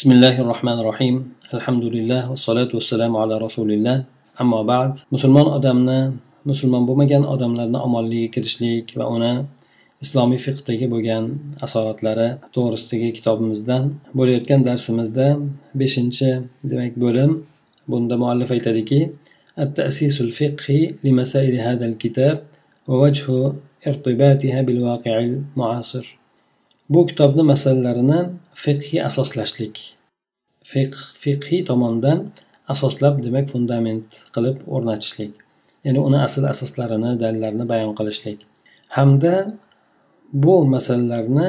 بسم الله الرحمن الرحيم الحمد لله والصلاة والسلام على رسول الله أما بعد مسلمان أدمنا مسلمان بمجان أدم لنا أمال لي كرشليك وأنا إسلامي فقهي بوجان أصارت لرا تورستي كتاب مزدان بوليت كان درس مزدان بشنش دمك بولم بند مؤلفة تدكي التأسيس الفقهي لمسائل هذا الكتاب ووجه ارتباطها بالواقع المعاصر bu kitobni masalalarini fiqhiy asoslashlik. Fiqh fiqhiy tomondan asoslab demak fundament qilib o'rnatishlik. Ya'ni uni asl asoslarini dalillarini bayon qilishlik. Hamda bu masalalarni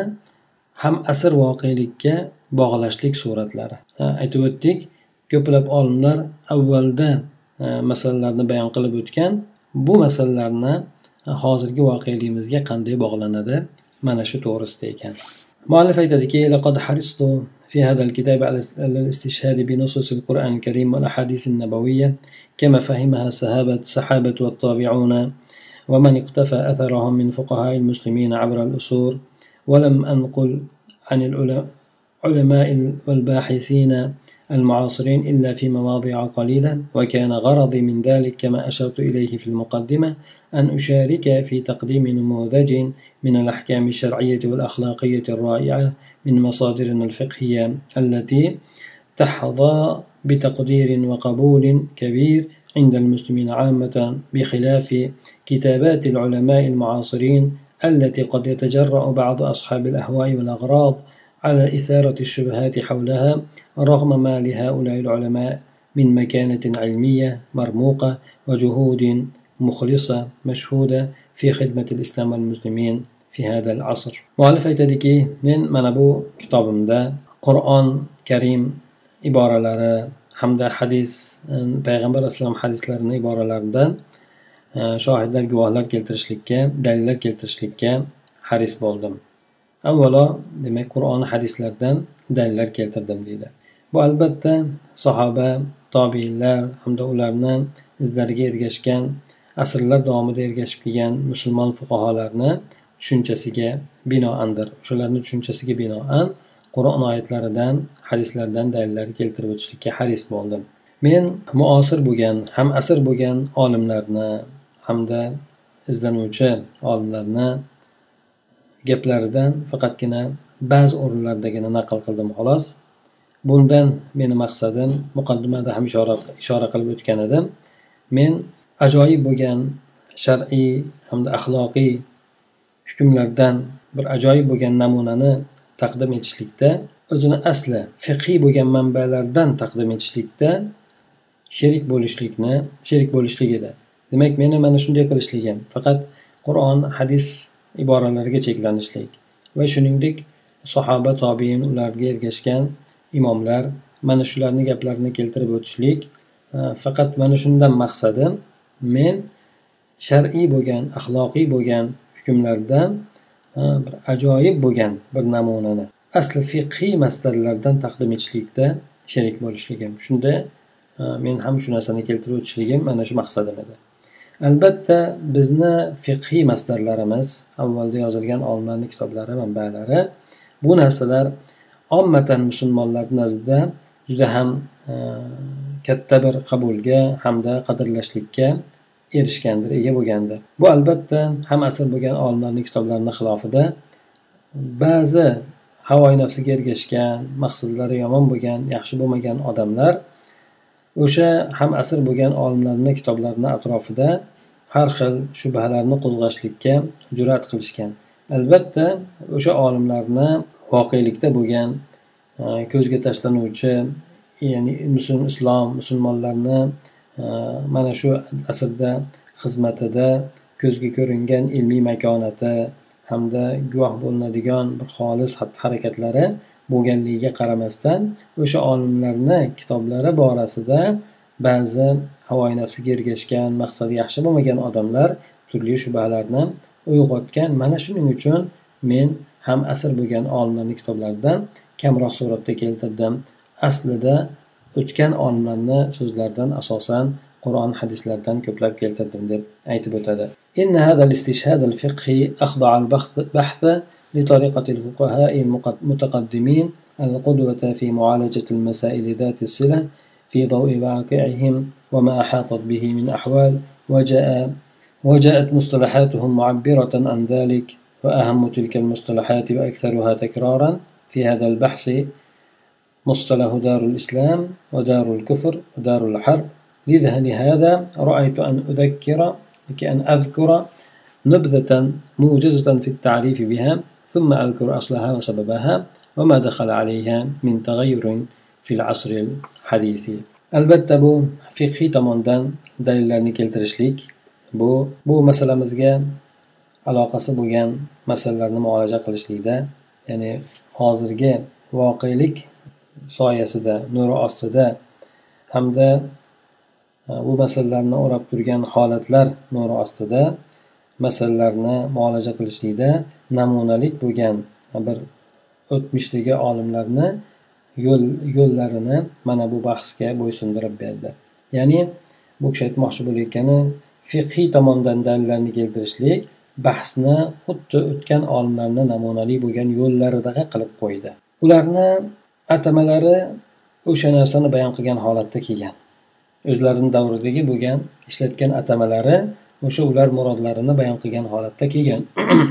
ham asr voqelikka bog'lashlik suratlari. Aytib o'tdik ko'plab olimlar avvalda e, masalalarni bayon qilib o'tgan. Bu masalalarni e, hozirgi voqeligimizga qanday bog'lanadi? Mana shu to'g'risida ekan muallif aytadiki لقد حرصت في هذا الكتاب على الاستشهاد بنصوص القرآن الكريم والأحاديث النبوية كما فهمها الصحابة الصحابة والتابعون ومن اقتفى أثرهم من فقهاء المسلمين عبر الأصول. ولم أنقل عن العلماء والباحثين المعاصرين إلا في مواضع قليلة وكان غرضي من ذلك كما أشرت إليه في المقدمة أن أشارك في تقديم نموذج من الأحكام الشرعية والأخلاقية الرائعة من مصادرنا الفقهية التي تحظى بتقدير وقبول كبير عند المسلمين عامة بخلاف كتابات العلماء المعاصرين التي قد يتجرأ بعض أصحاب الأهواء والأغراض على إثارة الشبهات حولها رغم ما لهؤلاء العلماء من مكانة علمية مرموقة وجهود muxlisa mashhuda fi xidmati islom va muslimin fi hada asr. Muallif aytadiki men mana bu kitobimda qur'on karim iboralari hamda hadis e, payg'ambar alayhissalom hadislarini iboralaridan e, shohidlar guvohlar keltirishlikka dalillar keltirishlikka haris bo'ldim. Avvalo demak qur'on hadislardan dalillar keltirdim deydi. Bu albatta sahoba tobiinlar hamda ularni izlariga ergashgan asrlar davomida ergashib kelgan musulmon fuqarolarni tushunchasiga binoandir. O'shalarni tushunchasiga binoan qur'on oyatlaridan hadislardan dalillar keltirib o'tishlikka haris bo'ldim. Men muosir bo'lgan ham asr bo'lgan olimlarni hamda izlanuvchi olimlarni gaplaridan faqatgina ba'zi o'rinlardagina naql qildim xolos. Bundan meni maqsadim muqaddimada ham ishora ishora qilib o'tgan edim. Men ajoyib bo'lgan shar'iy hamda axloqiy hukmlardan bir ajoyib bo'lgan namunani taqdim etishlikda o'zini asli fiqiy bo'lgan manbalardan taqdim etishlikda sherik bo'lishlikni sherik bo'lishlik edi. Demak meni mana shunday qilishligim faqat qur'on hadis iboralariga cheklanishlik va shuningdek sahoba tobein ularga ergashgan imomlar mana shularni gaplarini keltirib o'tishlik faqat mana shundan maqsadim men shar'iy bo'lgan axloqiy bo'lgan hukmlardan bir ajoyib bo'lgan bir namunani asli fiqhiy masdarlardan taqdim etishlikda sherik bo'lishligim shunda men ham shu narsani keltirib o'tishligim mana shu maqsadim edi. Albatta bizni fiqhiy masdarlarimiz avvalda yozilgan olimlarni kitoblari manbalari bu narsalar ommatan musulmonlar nazdida juda ham katta bir qabulga hamda qadrlashlikka erishgandir ega bo'lgandir. Bu albatta ham asr bo'lgan olimlarning kitoblarini xilofida ba'zi havoyi nafsiga ergashgan maqsadlari yomon bo'lgan yaxshi bo'lmagan odamlar o'sha ham asr bo'lgan olimlarni kitoblarini atrofida har xil shubhalarni qo'zg'ashlikka jur'at qilishgan. Albatta o'sha olimlarni voqelikda bo'lgan e, ko'zga tashlanuvchi ya'ni musulmon islom musulmonlarni e, mana shu asrda xizmatida ko'zga ko'ringan ilmiy makonati hamda guvoh bo'linadigan bir xolis xatti harakatlari bo'lganligiga qaramasdan o'sha olimlarni kitoblari borasida ba'zi havoyi nafsiga ergashgan maqsadi yaxshi bo'lmagan odamlar turli shubhalarni uyg'otgan. Mana shuning uchun men ham asr bo'lgan olimlarni kitoblaridan kamroq suratda keltirdim. Aslida o'tgan olimlarni so'zlaridan asosan qur'on hadislardan ko'plab keltirdim deb aytib o'tadi. إن هذا الاستشهاد الفقهي أخضع البحث لطريقة الفقهاء المتقدمين القدوة في معالجة المسائل ذات الصلة في ضوء واقعهم وما أحاطت به من أحوال وجاء وجاءت مصطلحاتهم معبرة عن ذلك وأهم تلك المصطلحات وأكثرها تكرارا في هذا البحث مصطلح دار الإسلام ودار الكفر ودار الحرب. لذا لهذا رأيت أن أذكر كأن أذكر نبذة موجزة في التعريف بها ثم أذكر أصلها وسببها وما دخل عليها من تغير في العصر الحديث. albatta bu fiqhiy tomondan dalillarni keltirishlik bu bu masalamizga aloqasi bo'lgan masalalarni muolaja qilishlikda ya'ni hozirgi voqelik soyasida nuri ostida hamda e, bu masalalarni o'rab turgan holatlar nuri ostida masalalarni muolaja qilishlikda namunalik bo'lgan bir o'tmishdagi olimlarni yo'l yo'llarini mana bu bahsga bo'ysundirib berdi. Ya'ni bu kishi aytmoqchi bo'layotgani fiqiy tomondan dalillarni keltirishlik bahsni xuddi o'tgan olimlarni namunali bo'lgan yo'llaridaqa qilib qo'ydi. Ularni atamalari o'sha narsani bayon qilgan holatda kelgan. O'zlarini davridagi bo'lgan ishlatgan atamalari o'sha ular murodlarini bayon qilgan holatda kelgan.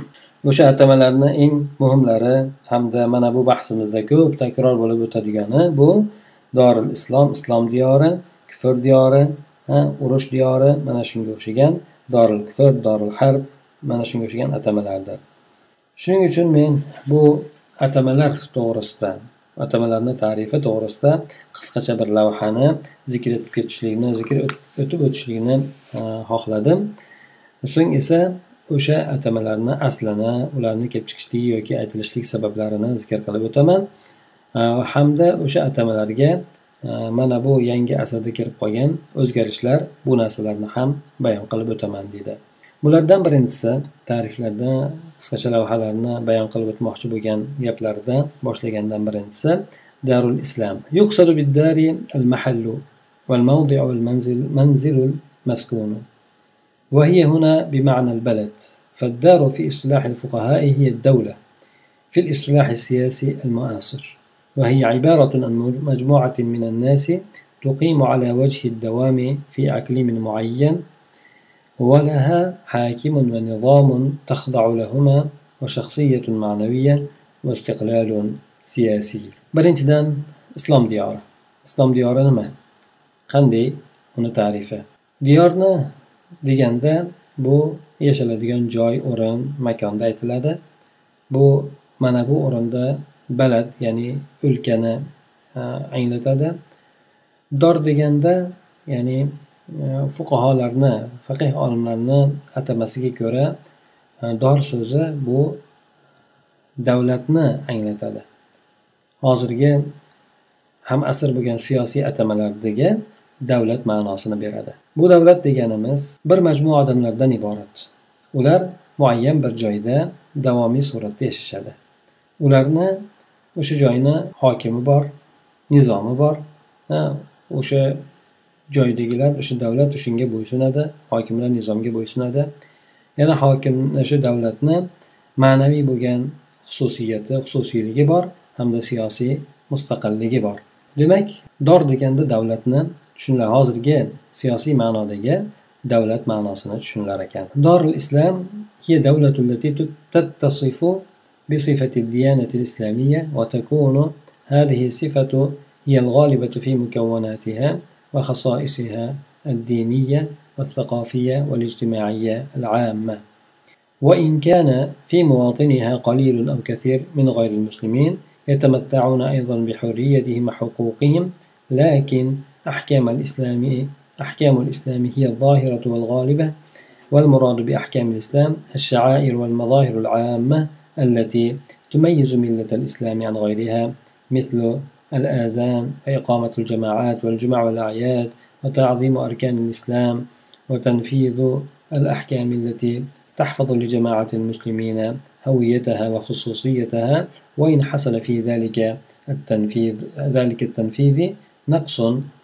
O'sha atamalarni eng muhimlari hamda mana bu bahsimizda ko'p takror bo'lib o'tadigani bu doril islom islom diyori kufr diyori urush diyori mana shunga o'xshagan doril kufr doril harb mana shunga o'xshagan atamalardir shuning uchun men bu atamalar to'g'risida atamalarni tarifi to'g'risida qisqacha bir lavhani zikr etib ketishlikni zikr o'tib o'tishlikni e, xohladim. So'ng esa o'sha atamalarni aslini ularni kelib chiqishligi yoki aytilishlik sabablarini zikr qilib o'taman. E, hamda o'sha atamalarga e, mana bu yangi asrda kirib qolgan o'zgarishlar bu narsalarni ham bayon qilib o'taman deydi. Bulardan birinchisi tariflarda qisqacha lavhalarni bayon qilib o'tmoqchi bo'lgan gaplarida boshlagandan birinchisi darul islam. Yuqsadu biddari al mahallu والموضع والمنزل منزل المسكون وهي هنا بمعنى البلد فالدار في إصلاح الفقهاء هي الدولة في الإصلاح السياسي المعاصر وهي عبارة عن مجموعة من الناس تقيم على وجه الدوام في أقليم معين ولها حاكم ونظام تخضع لهما وشخصية معنوية واستقلال سياسي birinchidan islom diyori islom diyori nima qanday uni tarifi diyorni deganda bu yashaladigan joy o'rin makonda aytiladi bu mana bu o'rinda balad ya'ni o'lkani anglatadi dor deganda ya'ni fuqarolarni faqih olimlarni atamasiga ko'ra e, dor so'zi bu davlatni anglatadi. Hozirgi ham asr bo'lgan siyosiy atamalardagi davlat ma'nosini beradi. Bu davlat deganimiz bir majmua odamlardan iborat. Ular muayyan bir joyda davomiy suratda yashashadi. Ularni o'sha joyni hokimi bor nizomi bor e, o'sha joydagilar o'sha davlat shunga bo'ysunadi hokimlar nizomga bo'ysunadi yana hokim o'sha davlatni ma'naviy bo'lgan xususiyati xususiyligi bor hamda siyosiy mustaqilligi bor demak dor deganda davlatni tushunlar hozirgi siyosiy ma'nodagi davlat ma'nosini tushunlar ekan dorul islam هي دولة التي تتصف بصفة الديانة الإسلامية وتكون هذه الصفة هي الغالبة في مكوناتها وخصائصها الدينية والثقافية والاجتماعية العامة. وإن كان في مواطنها قليل أو كثير من غير المسلمين يتمتعون أيضا بحريتهم وحقوقهم لكن أحكام الإسلام أحكام الإسلام هي الظاهرة والغالبة والمراد بأحكام الإسلام الشعائر والمظاهر العامة التي تميز ملة الإسلام عن غيرها مثل الآذان وإقامة الجماعات والجمع والأعياد وتعظيم أركان الإسلام وتنفيذ الأحكام التي تحفظ لجماعة المسلمين هويتها وخصوصيتها وإن حصل في ذلك التنفيذ ذلك التنفيذ نقص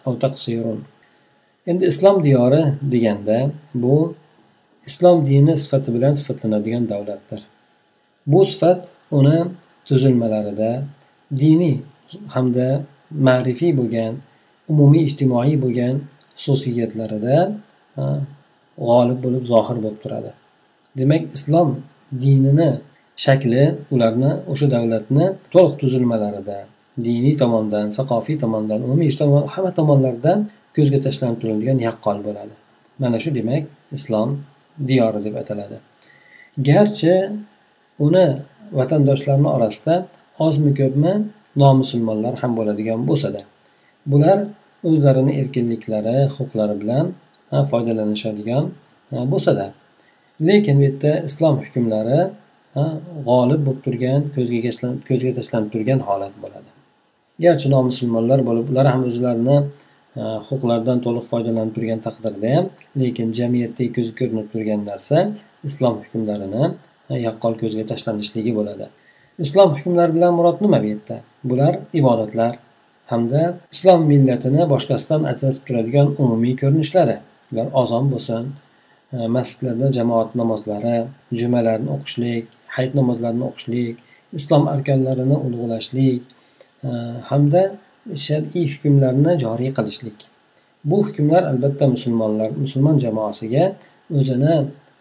أو تقصير. endi islom diyori deganda bu islom dini sifati bilan sifatlanadigan davlatdir bu sifat uni tuzilmalarida diniy hamda ma'rifiy bo'lgan umumiy ijtimoiy bo'lgan xususiyatlarida g'olib bo'lib zohir bo'lib turadi. Demak islom dinini shakli ularni o'sha davlatni to'liq tuzilmalarida diniy tomondan saqofiy tomondan umumiy ijtimoiy hamma tomonlardan ko'zga tashlanib turadigan yaqqol bo'ladi. Mana shu demak islom diyori deb ataladi. Garchi uni vatandoshlarni orasida ozmi ko'pmi nomusulmonlar ham bo'ladigan bo'lsada bular o'zlarini erkinliklari huquqlari bilan foydalanishadigan bo'lsada. Lekin bu yerda islom hukmlari g'olib bo'lib turgan ko'zga tashlanib turgan holat bo'ladi. Garchi nomusulmonlar bo'lib ular ham o'zlarini huquqlaridan to'liq foydalanib turgan taqdirda ham lekin jamiyatda ko'zga ko'rinib turgan narsa islom hukmlarini yaqqol ko'zga tashlanishligi bo'ladi. Islom hukmlari bilan murod nima bu yerda? Bular ibodatlar hamda islom millatini boshqasidan ajratib turadigan umumiy ko'rinishlari. Ular ozon bo'lsin e, masjidlarda jamoat namozlari jumalarni o'qishlik hayit namozlarini o'qishlik islom arkonlarini ulug'lashlik e, hamda shar'iy hukmlarni joriy qilishlik. Bu hukmlar albatta musulmonlar musulmon jamoasiga o'zini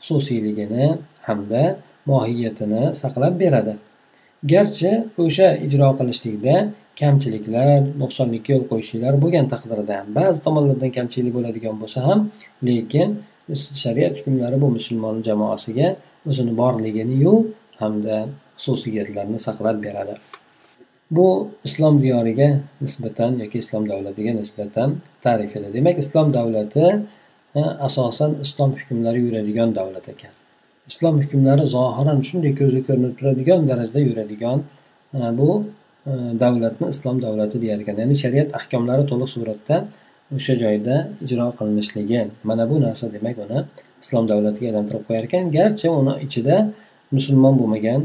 xususiyligini hamda mohiyatini saqlab beradi. Garchi o'sha ijro qilishlikda kamchiliklar nuqsonlikka yo'l qo'yishliklar bo'lgan taqdirda ham ba'zi tomonlardan kamchilik bo'ladigan bo'lsa ham lekin shariat hukmlari bu musulmon jamoasiga o'zini borliginiyu hamda xususiyatlarni saqlab beradi. Bu islom diyoriga nisbatan yoki islom davlatiga nisbatan ta'rif edi demak islom davlati asosan islom hukmlari yuradigan davlat ekan. Islom hukmlari zohiran shunday ko'zga ko'rinib turadigan darajada yuradigan e, bu e, davlatni islom davlati deyar ekan ya'ni shariat ahkomlari to'liq suratda o'sha joyda ijro qilinishligi mana bu narsa demak uni islom davlatiga aylantirib qo'yar ekan garchi uni ichida musulmon bo'lmagan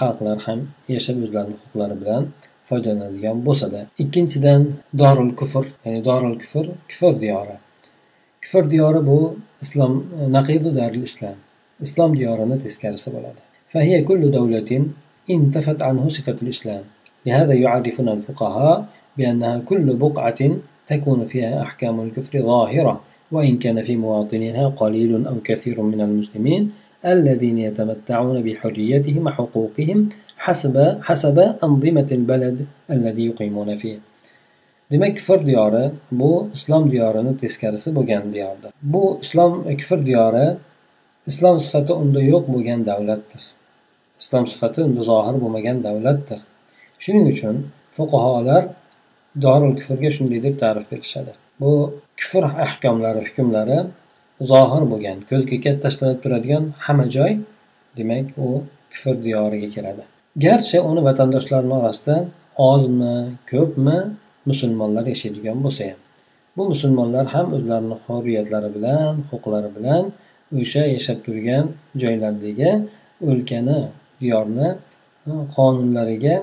xalqlar ham yashab o'zlarini huquqlari bilan foydalanadigan bo'lsada ikkinchidan dorul kufr ya'ni dorul kufr kufr diyori kufr diyori bu islom e, naqidu daril islom islom diyorini teskarisi bo'ladi فهي كل دولة انتفت عنه صفة الإسلام. لهذا يعرفنا الفقهاء بأنها كل بقعة تكون فيها أحكام الكفر ظاهرة وإن كان في مواطنها قليل أو كثير من المسلمين الذين يتمتعون بحريتهم وحقوقهم حسب حسب أنظمة البلد الذي يقيمون فيه. demak kufr diyori bu islom diyorini teskarisi bo'lgan diyordir bu islom kufr diyori islom sifati unda yo'q bo'lgan davlatdir. Islom sifati unda zohir bo'lmagan davlatdir. Shuning uchun fuqarolar dorul kufrga shunday deb ta'rif berishadi. Bu kufr ahkomlari hukmlari zohir bo'lgan ko'zga tashlanib turadigan hamma joy demak u kufr diyoriga kiradi. Garchi uni vatandoshlarini orasida ozmi ko'pmi musulmonlar yashaydigan bo'lsa ham. Bu musulmonlar ham o'zlarini hurriyatlari bilan huquqlari bilan o'sha yashab turgan joylardagi o'lkani diyorni qonunlariga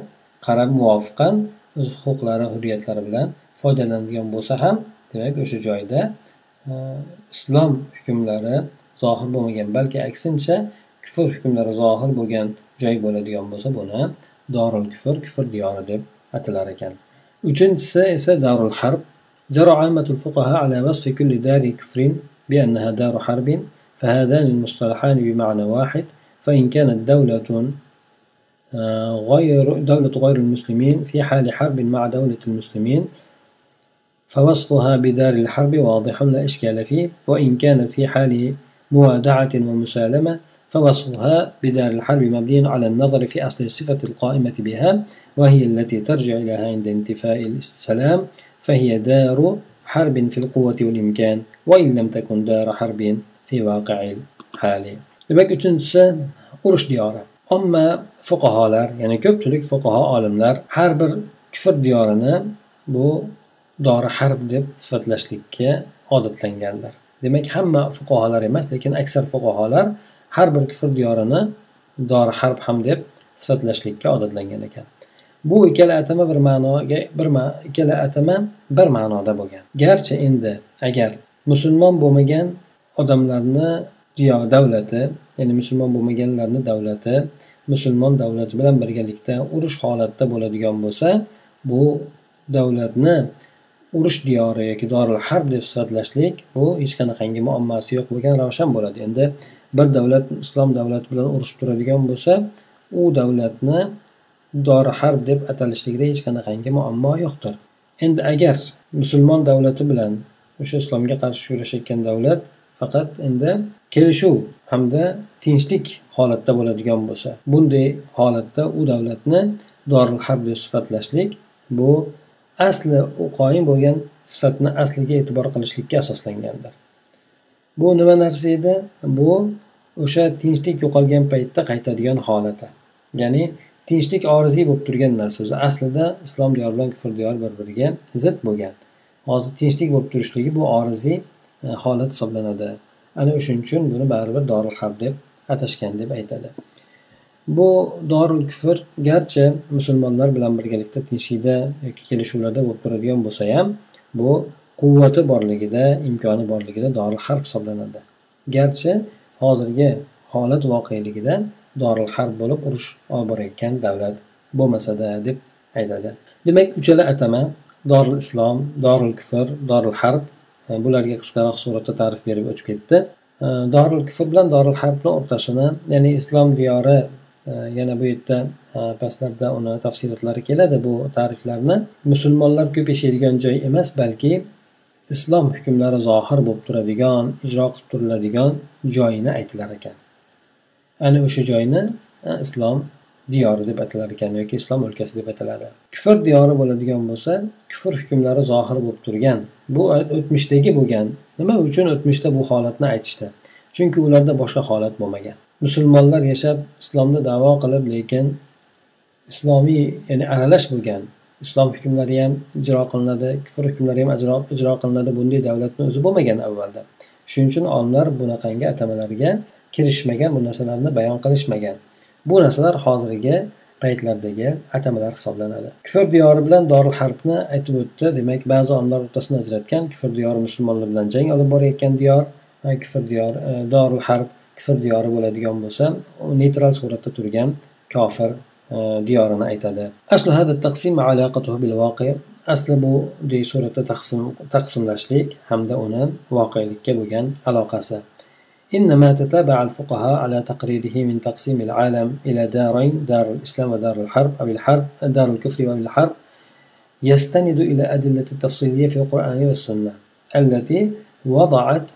qarab muvofiqan o'z huquqlari hurriyatlari bilan foydalanadigan bo'lsa ham demak o'sha joyda islom hukmlari zohir bo'lmagan balki aksincha kufr hukmlari zohir bo'lgan joy bo'ladigan bo'lsa buni dorul kufr kufr diyori deb atalar ekan uchinchisi esa darul harb جرى عامة الفقهاء على وصف كل دار كفر بأنها دار حرب فهذان المصطلحان بمعنى واحد. فإن كانت دولة غير دولة غير المسلمين في حال حرب مع دولة المسلمين فوصفها بدار الحرب واضح لا إشكال فيه. وإن كانت في حال موادعة ومسالمة فوصفها بدار الحرب مبني على النظر في أصل الصفة القائمة بها وهي التي ترجع إليها عند انتفاء السلام. فهي دار حرب في القوة والإمكان وإن لم تكن دار حرب. demak uchinchisi urush diyori. Omma fuqarolar ya'ni ko'pchilik fuqaho olimlar har bir kufr diyorini bu dori harb deb sifatlashlikka odatlanganlar. Demak hamma fuqarolar emas lekin aksar fuqarolar har bir kufr diyorini dori harb ham deb sifatlashlikka odatlangan ekan. Bu ikkala atama bir ma'noga bir ma ikkala atama bir ma'noda bo'lgan. Garchi endi agar musulmon bo'lmagan odamlarni riyo davlati ya'ni musulmon bo'lmaganlarni davlati musulmon davlati bilan birgalikda urush holatda bo'ladigan bo'lsa bu davlatni urush diyori yoki dorul harb deb sifatlashlik bu hech qanaqangi muammosi yo'q bo'lgan ravshan bo'ladi. Endi bir davlat islom davlati bilan urushib turadigan bo'lsa u davlatni dori harb deb atalishligida hech qanaqangi muammo yo'qdir. Endi agar musulmon davlati bilan o'sha islomga qarshi kurashayotgan davlat faqat endi kelishuv hamda tinchlik holatda bo'ladigan bo'lsa. Bunday holatda u davlatni doril harb deb sifatlashlik bu asli u qoyim bo'lgan sifatni asliga e'tibor qilishlikka asoslangandir. Bu nima narsa edi? Bu o'sha tinchlik yo'qolgan paytda qaytadigan holati ya'ni tinchlik oriziy bo'lib turgan narsa. O'zi aslida islom diyori bilan kufr diyori bir biriga zid bo'lgan. Hozir tinchlik bo'lib turishligi bu oriziy E, holat hisoblanadi. Ana o'shaning uchun buni baribir dorul harb deb atashgan deb aytadi. Bu dorul kufr garchi musulmonlar bilan birgalikda tinchlikda yoki kelishuvlarda bo'lib turadigan bo'lsa ham bu quvvati borligida imkoni borligida dorul harb hisoblanadi. Garchi hozirgi holat voqeligida dorul harb bo'lib urush olib borayotgan davlat bo'lmasada deb aytadi. Demak uchala atama dorul islom dorul kufr dorul harb E, bularga qisqaroq suratda ta'rif berib o'tib ketdi. E, dorul kufr bilan dorul harbni o'rtasini ya'ni islom diyori e, yana bu yerda pastlarda uni tafsilotlari keladi bu ta'riflarni. Musulmonlar ko'p yashaydigan joy emas balki islom hukmlari zohir bo'lib turadigan ijro qilib turiladigan joyini aytilar ekan. Ana o'sha joyni islom diyori deb atalar ekan yoki islom o'lkasi deb ataladi. Kufr diyori bo'ladigan bo'lsa kufr hukmlari zohir bo'lib turgan. Bu o'tmishdagi bo'lgan. Nima uchun o'tmishda bu holatni aytishdi? Chunki ularda boshqa holat bo'lmagan. Musulmonlar yashab islomni davo qilib lekin islomiy ya'ni aralash bo'lgan. Islom hukmlari ham ijro qilinadi kufr hukmlari ham ijro qilinadi. Bunday davlatni o'zi bo'lmagan avvalda. Shuning uchun olimlar bunaqangi atamalarga kirishmagan bu narsalarni bayon qilishmagan. Bu narsalar hozirgi paytlardagi atamalar hisoblanadi. Kufr diyori bilan dorul harbni aytib o'tdi. Demak ba'zi olimlar o'rtasini ajratgan kufr diyori musulmonlar bilan jang olib borayotgan diyor kufr diyor e, dorul harb kufr diyori bo'ladigan bo'lsa neytral suratda turgan kofir e, diyorini aytadi. Asli hada taqsim alaqatuhu bil voqi asli bu suratda taqsim taqsimlashlik hamda uni voqelikka bo'lgan aloqasi. إنما تتابع الفقهاء على تقريره من تقسيم العالم إلى دارين دار الإسلام ودار الحرب أو الحرب دار الكفر والحرب يستند إلى أدلة التفصيلية في القرآن والسنة التي وضعت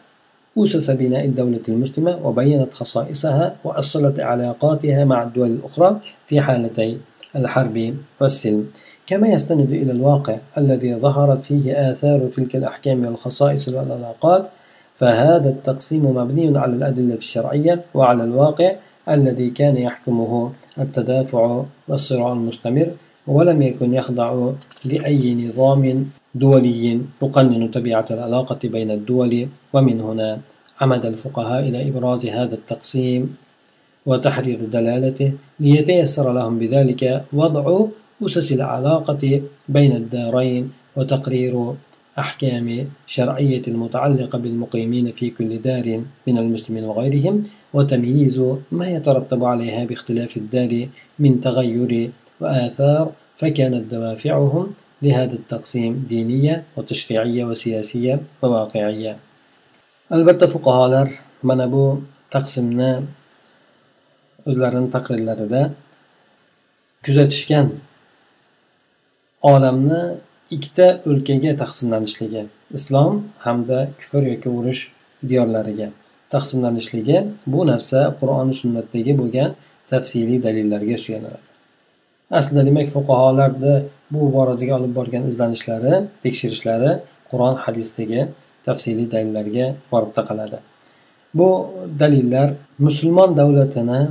أسس بناء الدولة المسلمة وبينت خصائصها وأصلت علاقاتها مع الدول الأخرى في حالتي الحرب والسلم. كما يستند إلى الواقع الذي ظهرت فيه آثار تلك الأحكام والخصائص والعلاقات فهذا التقسيم مبني على الأدلة الشرعية وعلى الواقع الذي كان يحكمه التدافع والصراع المستمر ولم يكن يخضع لأي نظام دولي يقنن طبيعة العلاقة بين الدول. ومن هنا عمد الفقهاء إلى إبراز هذا التقسيم وتحرير دلالته ليتيسر لهم بذلك وضع أسس العلاقة بين الدارين وتقرير أحكام شرعية المتعلقة بالمقيمين في كل دار من المسلمين وغيرهم وتمييز ما يترتب عليها باختلاف الدار من تغير وآثار فكانت دوافعهم لهذا التقسيم دينية وتشريعية وسياسية وواقعية. albatta fuqarolar mana bu taqsimni o'zlarini taqrirlarida kuzatishgan olamni ikkita o'lkaga taqsimlanishligi islom hamda kufr yoki urush diyorlariga taqsimlanishligi bu narsa qur'oni sunnatdagi bo'lgan tafsiliy dalillarga suyanadi. Aslida demak fuqarolarni bu boradagi olib borgan izlanishlari tekshirishlari qur'on hadisdagi tafsiliy dalillarga borib taqaladi. Bu dalillar musulmon davlatini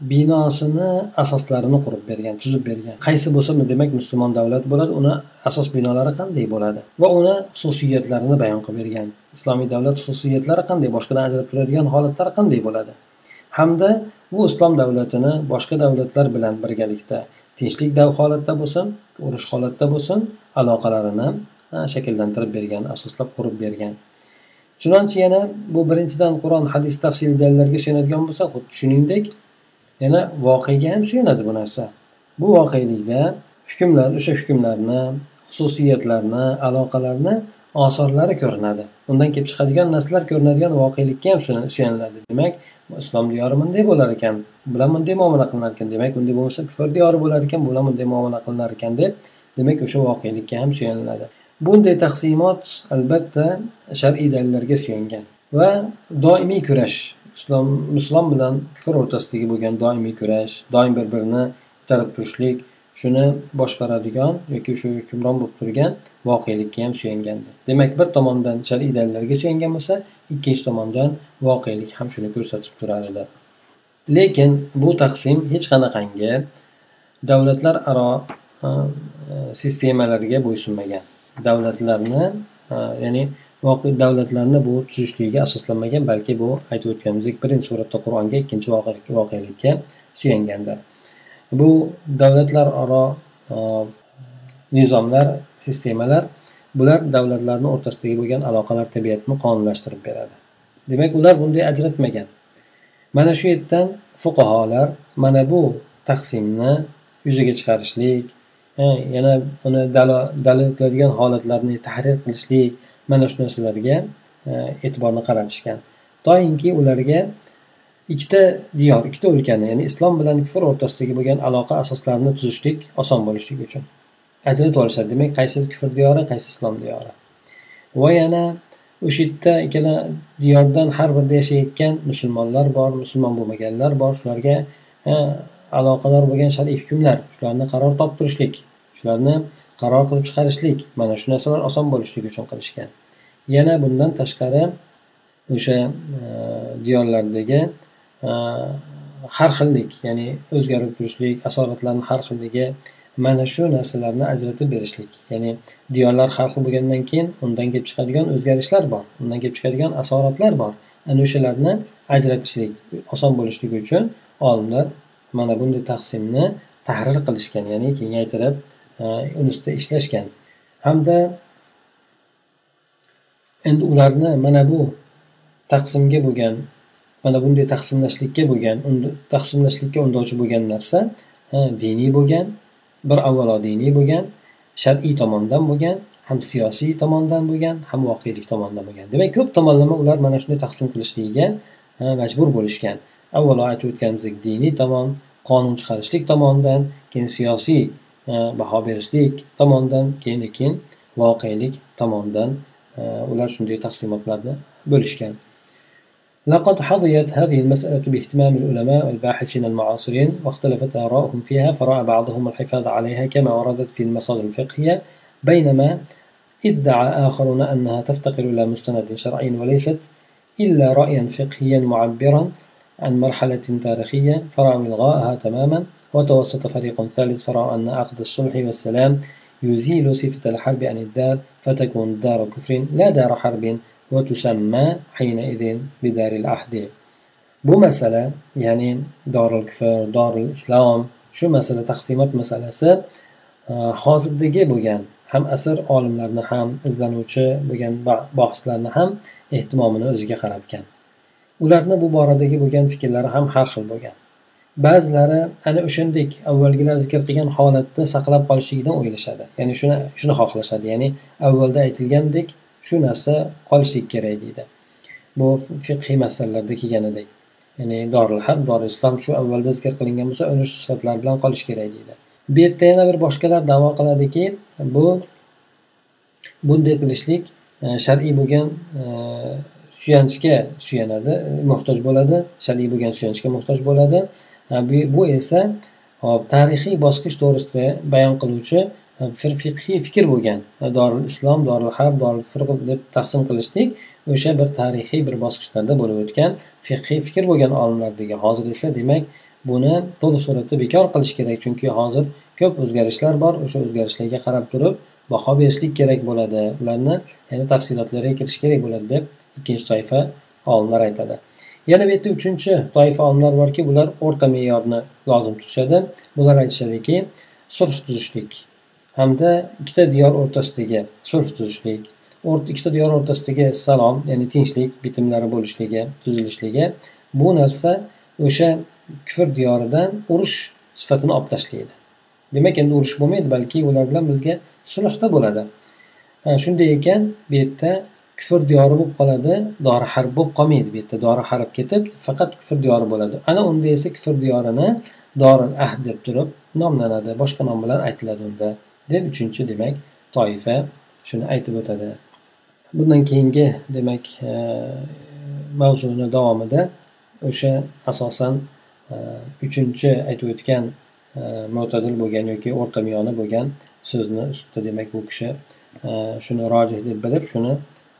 binosini asoslarini qurib bergan tuzib bergan. Qaysi bo'lsa demak musulmon davlat bo'ladi uni asos binolari qanday bo'ladi? Va uni xususiyatlarini bayon qilib bergan islomiy davlat xususiyatlari qanday boshqadan ajralib turadigan holatlari qanday bo'ladi? Hamda bu islom davlatini boshqa davlatlar bilan birgalikda tinchlik holatda bo'lsin urush holatda bo'lsin aloqalarini shakllantirib bergan asoslab qurib bergan. Chunonchi yana bu birinchidan qur'on hadis tafsiliy dalillarga suyanadigan bo'lsa xuddi shuningdek yana voqega ham suyanadi bu narsa. Bu voqelikda hukmlar o'sha hukmlarni xususiyatlarni aloqalarni osorlari ko'rinadi. Undan kelib chiqadigan narsalar ko'rinadigan voqelikka ham suyaniladi. Demak islom diyori bunday bo'lar ekan bilan bunday muomala qilinar ekan. Demak unday bo'lmasa kufr diyori bo'lar ekan bu bilan bunday muomala qilinar ekan deb demak o'sha voqelikka ham suyaniladi. Bunday taqsimot albatta shar'iy dalillarga suyangan va doimiy kurash islom islom bilan kufr o'rtasidagi bo'lgan doimiy kurash doim bir birini itarib turishlik shuni boshqaradigan yoki shu hukmron bo'lib turgan voqelikka ham suyangandir. Demak bir tomondan shar'iy dalillarga suyangan bo'lsa ikkinchi tomondan voqelik ham shuni ko'rsatib turar edi lekin bu taqsim hech qanaqangi davlatlararo e, e, sistemalarga bo'ysunmagan. Davlatlarni e, ya'ni davlatlarni bu tuzishligiga asoslanmagan balki bu aytib o'tganimizdek birinchi suratda qur'onga ikkinchi voqelikka suyangandir. Bu davlatlararo e, nizomlar sistemalar bular davlatlarni o'rtasidagi bo'lgan aloqalar tabiatini qonunlashtirib beradi. Demak ular bunday ajratmagan. Mana shu yerdan fuqarolar mana bu taqsimni yuzaga chiqarishlik e, yana uni dalil qiladigan holatlarni tahrir qilishlik mana shu narsalarga e, e'tiborni qaratishgan. Toinki ularga ikkita diyor ikkita o'lkani ya'ni islom bilan kufr o'rtasidagi bo'lgan aloqa asoslarini tuzishlik oson bo'lishligi uchun. Ajratib olishadi demak qaysi kufr diyori qaysi islom diyori. Va yana o'sha yerda ikkala diyordan har birida yashayotgan musulmonlar bor musulmon bo'lmaganlar bor. Shularga e, aloqador bo'lgan shar'iy hukmlar shularni qaror toptirishlik shularni qaror qilib chiqarishlik mana shu narsalar oson bo'lishligi uchun qilishgan. Yana bundan tashqari o'sha e, diyorlardagi e, har xillik ya'ni o'zgarib turishlik asoratlarni har xilligi mana shu narsalarni ajratib berishlik. Ya'ni diyorlar har xil bo'lgandan keyin undan kelib chiqadigan o'zgarishlar bor undan kelib chiqadigan asoratlar bor. Ana o'shalarni ajratishlik oson bo'lishligi uchun olimlar mana bunday taqsimni tahrir qilishgan ya'ni kengaytirib uni ustida ishlashgan. Hamda endi ularni mana bu taqsimga bo'lgan mana bunday taqsimlashlikka bo'lgan taqsimlashlikka undovchi bo'lgan narsa diniy bo'lgan bir avvalo diniy bo'lgan shar'iy tomondan bo'lgan ham siyosiy tomondan bo'lgan ham voqelik tomondan bo'lgan. Demak ko'p tomonlama ular mana shunday taqsim qilishligiga majbur bo'lishgan. Avvalo aytib o'tganimizdek diniy tomon qonun chiqarishlik tomonidan keyin siyosiy baho berishlik tomonidan keyin keyin voqelik tomonidan ular shunday taqsimotlarni bo'lishgan. لقد حظيت هذه المسألة باهتمام العلماء والباحثين المعاصرين واختلفت آراؤهم فيها فرأى بعضهم الحفاظ عليها كما وردت في المصادر الفقهية بينما ادعى آخرون أنها تفتقر إلى مستند شرعي وليست إلا رأيا فقهيا معبرا عن مرحلة تاريخية فرأوا إلغاءها تماما وتوسط فريق ثالث فرأوا أن عقد الصلح والسلام يزيل صفة الحرب عن الدار فتكون دار كفر لا دار حرب وتسمى حينئذ بدار العهد bu masala ya'ni dorul kufr dorul islom shu masala taqsimot masalasi hozirdagi bo'lgan ham asr olimlarini ham izlanuvchi bo'lgan bahslarni ham ehtimomini o'ziga qaratgan ularni bu boradagi bo'lgan fikrlari ham har xil bo'lgan ba'zilari ana o'shandek avvalgilar zikr qilgan holatda saqlab qolishligidan o'ylashadi. Ya'ni shuni shuni xohlashadi. Ya'ni avvalda aytilgandek shu narsa qolishlik kerak deydi. Bu fiqhiy masalalarda kelganidek. Ya'ni doril har doril islom shu avvalda zikr qilingan bo'lsa uni shu sifatlar bilan qolishi kerak deydi. Bu yerda yana bir boshqalar davo qiladiki bu bunday qilishlik e, shar'iy bo'lgan e, suyanchga suyanadi muhtoj bo'ladi. Shar'iy bo'lgan suyanchga muhtoj bo'ladi. Bu esa hop tarixiy bosqich to'g'risida bayon qiluvchi fiqhiy fikr bo'lgan. Doril islom doril harb doril firq deb taqsim qilishlik o'sha bir tarixiy bir bosqichlarda bo'lib o'tgan fiqhiy fikr bo'lgan olimlardagi hozir esa demak buni to'liq suratda bekor qilish kerak. Chunki hozir ko'p o'zgarishlar bor o'sha o'zgarishlarga qarab turib baho berishlik kerak bo'ladi. Ularni yana tafsilotlariga kirish kerak bo'ladi deb ikkinchi toifa olimlar aytadi. Yana bu yerda uchinchi toifa olimlar borki bular o'rta me'yorni lozim tutishadi. Bular aytishadiki sulh tuzishlik hamda ikkita diyor o'rtasidagi sulh tuzishlik ikkita diyor o'rtasidagi salom ya'ni tinchlik bitimlari bo'lishligi tuzilishligi bu narsa o'sha kufr diyoridan urush sifatini olib tashlaydi. Demak endi urush bo'lmaydi balki ular bilan birga sulhda bo'ladi. Shunday ekan bu yerda kufr diyori bo'lib qoladi dori harb bo'lib qolmaydi bu yerda dori harb ketib faqat kufr diyori bo'ladi. Ana unda esa kufr diyorini doril ahd deb turib nomlanadi boshqa nom bilan aytiladi unda deb uchinchi demak toifa shuni aytib o'tadi. Bundan keyingi demak e, mavzuni davomida o'sha asosan e, uchinchi aytib o'tgan e, mo'tadil bo'lgan yoki o'rtamiyona bo'lgan so'zni ustida demak bu kishi e, shuni rojih deb bilib shuni